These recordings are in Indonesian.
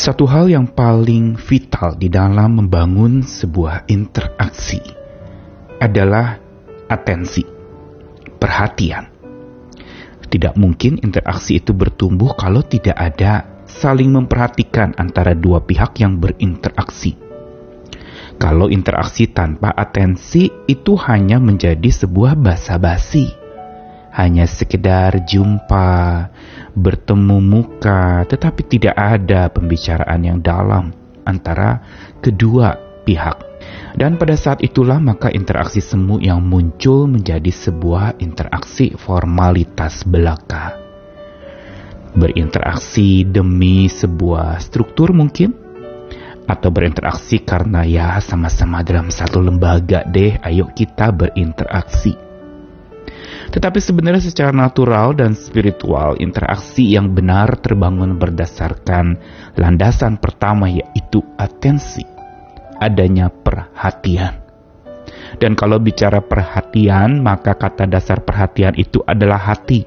Satu hal yang paling vital di dalam membangun sebuah interaksi adalah atensi, perhatian. Tidak mungkin interaksi itu bertumbuh kalau tidak ada saling memperhatikan antara dua pihak yang berinteraksi. Kalau interaksi tanpa atensi itu hanya menjadi sebuah basa-basi hanya sekedar jumpa, bertemu muka, tetapi tidak ada pembicaraan yang dalam antara kedua pihak. Dan pada saat itulah maka interaksi semu yang muncul menjadi sebuah interaksi formalitas belaka. Berinteraksi demi sebuah struktur mungkin, atau berinteraksi karena ya sama-sama dalam satu lembaga deh, ayo kita berinteraksi tetapi sebenarnya secara natural dan spiritual, interaksi yang benar terbangun berdasarkan landasan pertama yaitu atensi, adanya perhatian. Dan kalau bicara perhatian, maka kata dasar perhatian itu adalah hati.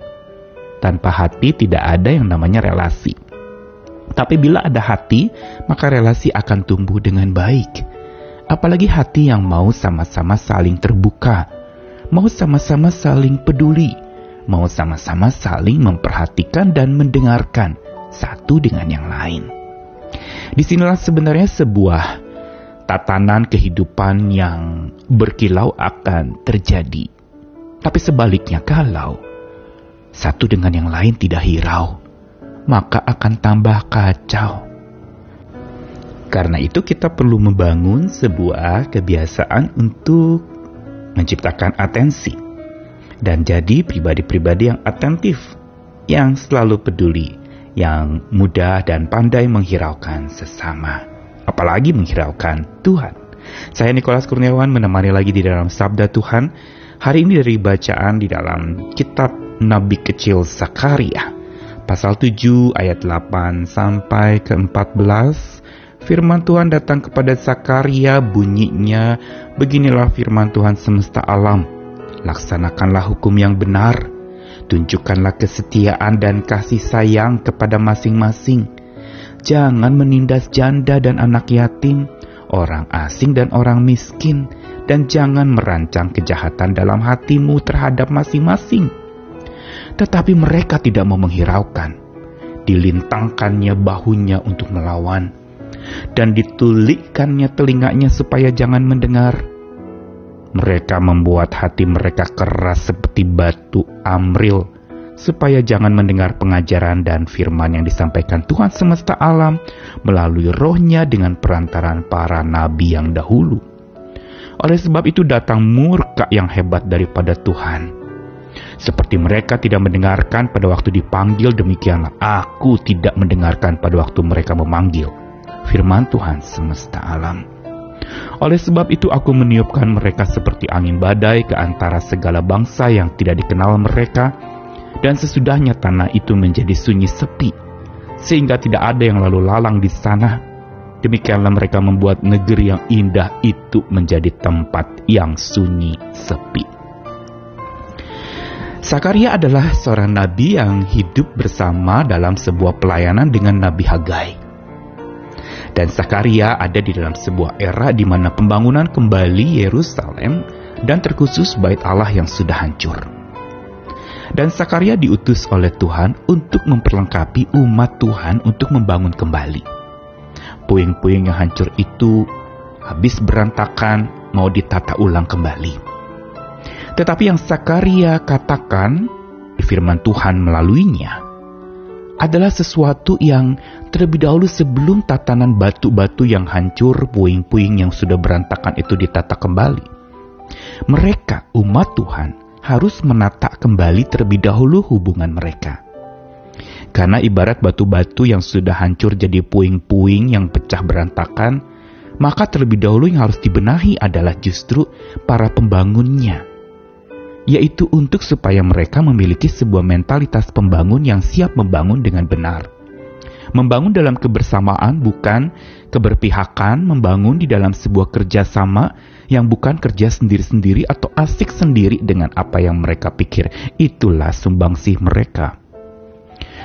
Tanpa hati tidak ada yang namanya relasi. Tapi bila ada hati, maka relasi akan tumbuh dengan baik. Apalagi hati yang mau sama-sama saling terbuka, mau sama-sama saling peduli, mau sama-sama saling memperhatikan dan mendengarkan satu dengan yang lain. Di sinilah sebenarnya sebuah tatanan kehidupan yang berkilau akan terjadi. Tapi sebaliknya kalau satu dengan yang lain tidak hirau, maka akan tambah kacau. Karena itu kita perlu membangun sebuah kebiasaan untuk menciptakan atensi, dan jadi pribadi-pribadi yang atentif, yang selalu peduli, yang mudah dan pandai menghiraukan sesama, apalagi menghiraukan Tuhan. Saya Nikolas Kurniawan menemani lagi di dalam Sabda Tuhan. Hari ini dari bacaan di dalam kitab Nabi Kecil Zakaria, pasal 7 ayat 8 sampai ke 14 Firman Tuhan datang kepada Zakaria bunyinya, Beginilah firman Tuhan semesta alam, laksanakanlah hukum yang benar, tunjukkanlah kesetiaan dan kasih sayang kepada masing-masing. Jangan menindas janda dan anak yatim, orang asing dan orang miskin, dan jangan merancang kejahatan dalam hatimu terhadap masing-masing. Tetapi mereka tidak mau menghiraukan, dilintangkannya bahunya untuk melawan dan ditulikkannya telinganya supaya jangan mendengar. Mereka membuat hati mereka keras seperti batu amril, supaya jangan mendengar pengajaran dan firman yang disampaikan Tuhan semesta alam melalui rohnya dengan perantaran para nabi yang dahulu. Oleh sebab itu datang murka yang hebat daripada Tuhan. Seperti mereka tidak mendengarkan pada waktu dipanggil, demikianlah aku tidak mendengarkan pada waktu mereka memanggil firman Tuhan semesta alam. Oleh sebab itu aku meniupkan mereka seperti angin badai ke antara segala bangsa yang tidak dikenal mereka, dan sesudahnya tanah itu menjadi sunyi sepi, sehingga tidak ada yang lalu lalang di sana. Demikianlah mereka membuat negeri yang indah itu menjadi tempat yang sunyi sepi. Sakaria adalah seorang nabi yang hidup bersama dalam sebuah pelayanan dengan Nabi Hagai. Dan Zakaria ada di dalam sebuah era di mana pembangunan kembali Yerusalem dan terkhusus bait Allah yang sudah hancur. Dan Zakaria diutus oleh Tuhan untuk memperlengkapi umat Tuhan untuk membangun kembali. Puing-puing yang hancur itu habis berantakan mau ditata ulang kembali. Tetapi yang Zakaria katakan di firman Tuhan melaluinya adalah sesuatu yang terlebih dahulu sebelum tatanan batu-batu yang hancur, puing-puing yang sudah berantakan itu ditata kembali. Mereka, umat Tuhan, harus menata kembali terlebih dahulu hubungan mereka. Karena ibarat batu-batu yang sudah hancur jadi puing-puing yang pecah berantakan, maka terlebih dahulu yang harus dibenahi adalah justru para pembangunnya yaitu untuk supaya mereka memiliki sebuah mentalitas pembangun yang siap membangun dengan benar. Membangun dalam kebersamaan bukan keberpihakan, membangun di dalam sebuah kerjasama yang bukan kerja sendiri-sendiri atau asik sendiri dengan apa yang mereka pikir. Itulah sumbangsih mereka.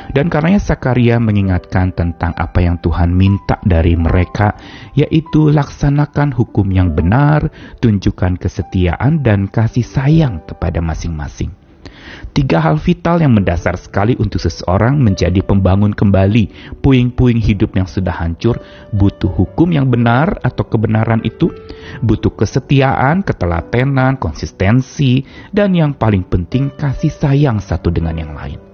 Dan karenanya Sakaria mengingatkan tentang apa yang Tuhan minta dari mereka, yaitu laksanakan hukum yang benar, tunjukkan kesetiaan dan kasih sayang kepada masing-masing. Tiga hal vital yang mendasar sekali untuk seseorang menjadi pembangun kembali puing-puing hidup yang sudah hancur, butuh hukum yang benar atau kebenaran itu, butuh kesetiaan, ketelatenan, konsistensi, dan yang paling penting kasih sayang satu dengan yang lain.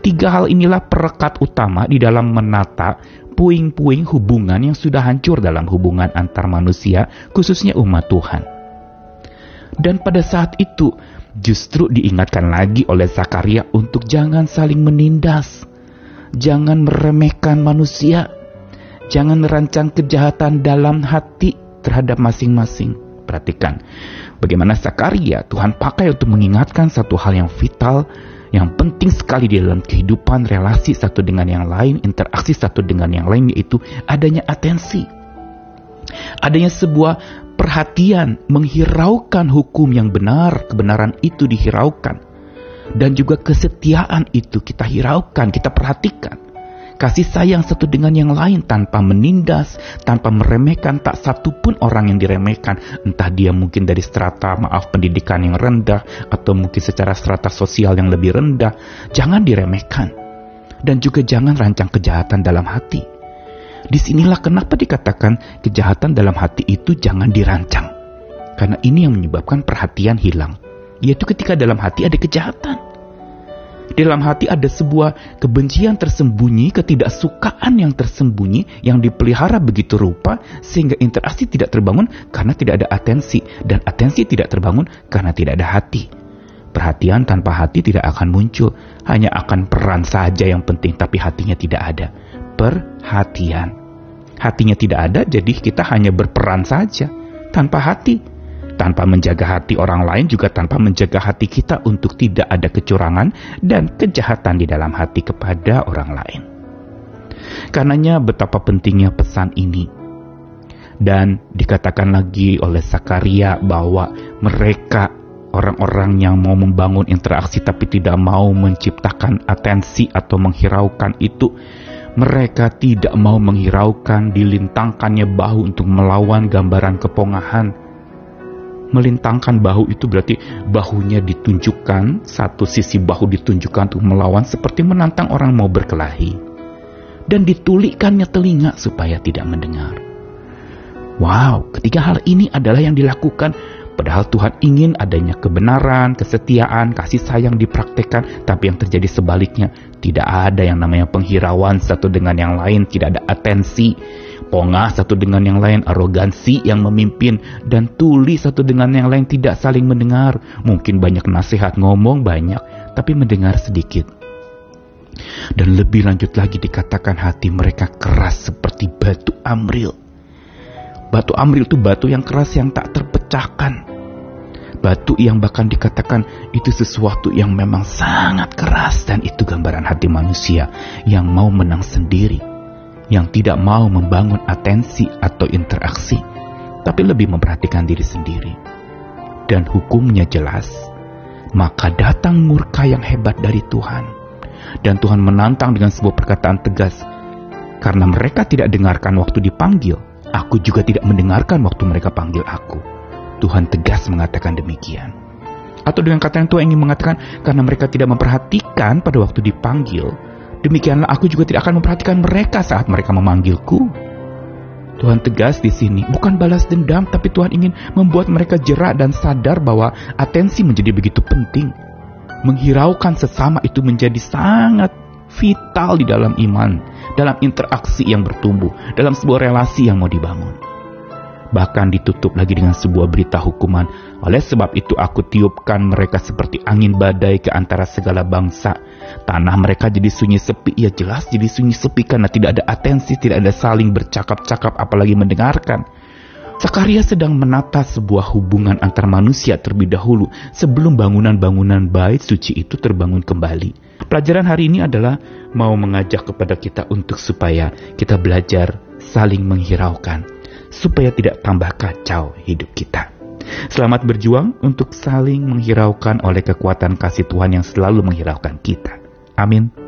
Tiga hal inilah perekat utama di dalam menata puing-puing hubungan yang sudah hancur dalam hubungan antar manusia, khususnya umat Tuhan. Dan pada saat itu, justru diingatkan lagi oleh Zakaria untuk jangan saling menindas, jangan meremehkan manusia, jangan merancang kejahatan dalam hati terhadap masing-masing. Perhatikan bagaimana Zakaria Tuhan pakai untuk mengingatkan satu hal yang vital yang penting sekali di dalam kehidupan relasi satu dengan yang lain, interaksi satu dengan yang lain yaitu adanya atensi. Adanya sebuah perhatian menghiraukan hukum yang benar, kebenaran itu dihiraukan. Dan juga kesetiaan itu kita hiraukan, kita perhatikan kasih sayang satu dengan yang lain tanpa menindas, tanpa meremehkan tak satu pun orang yang diremehkan, entah dia mungkin dari strata maaf pendidikan yang rendah atau mungkin secara strata sosial yang lebih rendah, jangan diremehkan. Dan juga jangan rancang kejahatan dalam hati. Di sinilah kenapa dikatakan kejahatan dalam hati itu jangan dirancang. Karena ini yang menyebabkan perhatian hilang. Yaitu ketika dalam hati ada kejahatan. Di dalam hati ada sebuah kebencian tersembunyi, ketidaksukaan yang tersembunyi, yang dipelihara begitu rupa, sehingga interaksi tidak terbangun karena tidak ada atensi, dan atensi tidak terbangun karena tidak ada hati. Perhatian tanpa hati tidak akan muncul, hanya akan peran saja yang penting, tapi hatinya tidak ada. Perhatian. Hatinya tidak ada, jadi kita hanya berperan saja, tanpa hati tanpa menjaga hati orang lain juga tanpa menjaga hati kita untuk tidak ada kecurangan dan kejahatan di dalam hati kepada orang lain. Karenanya betapa pentingnya pesan ini. Dan dikatakan lagi oleh Sakaria bahwa mereka orang-orang yang mau membangun interaksi tapi tidak mau menciptakan atensi atau menghiraukan itu mereka tidak mau menghiraukan dilintangkannya bahu untuk melawan gambaran kepongahan melintangkan bahu itu berarti bahunya ditunjukkan, satu sisi bahu ditunjukkan untuk melawan seperti menantang orang mau berkelahi. Dan ditulikannya telinga supaya tidak mendengar. Wow, ketiga hal ini adalah yang dilakukan Padahal Tuhan ingin adanya kebenaran, kesetiaan, kasih sayang dipraktekkan, tapi yang terjadi sebaliknya, tidak ada yang namanya penghirauan satu dengan yang lain, tidak ada atensi, pongah satu dengan yang lain, arogansi yang memimpin, dan tuli satu dengan yang lain tidak saling mendengar. Mungkin banyak nasihat ngomong banyak, tapi mendengar sedikit. Dan lebih lanjut lagi dikatakan hati mereka keras seperti batu amril. Batu amril itu batu yang keras yang tak terpecahkan. Batu yang bahkan dikatakan itu sesuatu yang memang sangat keras dan itu gambaran hati manusia yang mau menang sendiri yang tidak mau membangun atensi atau interaksi, tapi lebih memperhatikan diri sendiri. Dan hukumnya jelas, maka datang murka yang hebat dari Tuhan. Dan Tuhan menantang dengan sebuah perkataan tegas, karena mereka tidak dengarkan waktu dipanggil, aku juga tidak mendengarkan waktu mereka panggil aku. Tuhan tegas mengatakan demikian. Atau dengan kata yang Tuhan ingin mengatakan, karena mereka tidak memperhatikan pada waktu dipanggil, Demikianlah aku juga tidak akan memperhatikan mereka saat mereka memanggilku. Tuhan tegas di sini, bukan balas dendam, tapi Tuhan ingin membuat mereka jerak dan sadar bahwa atensi menjadi begitu penting. Menghiraukan sesama itu menjadi sangat vital di dalam iman, dalam interaksi yang bertumbuh, dalam sebuah relasi yang mau dibangun. Bahkan ditutup lagi dengan sebuah berita hukuman. Oleh sebab itu aku tiupkan mereka seperti angin badai ke antara segala bangsa Tanah mereka jadi sunyi sepi, ya jelas jadi sunyi sepi karena tidak ada atensi, tidak ada saling bercakap-cakap apalagi mendengarkan. Zakaria sedang menata sebuah hubungan antar manusia terlebih dahulu sebelum bangunan-bangunan bait suci itu terbangun kembali. Pelajaran hari ini adalah mau mengajak kepada kita untuk supaya kita belajar saling menghiraukan, supaya tidak tambah kacau hidup kita. Selamat berjuang untuk saling menghiraukan oleh kekuatan kasih Tuhan yang selalu menghiraukan kita. Amin.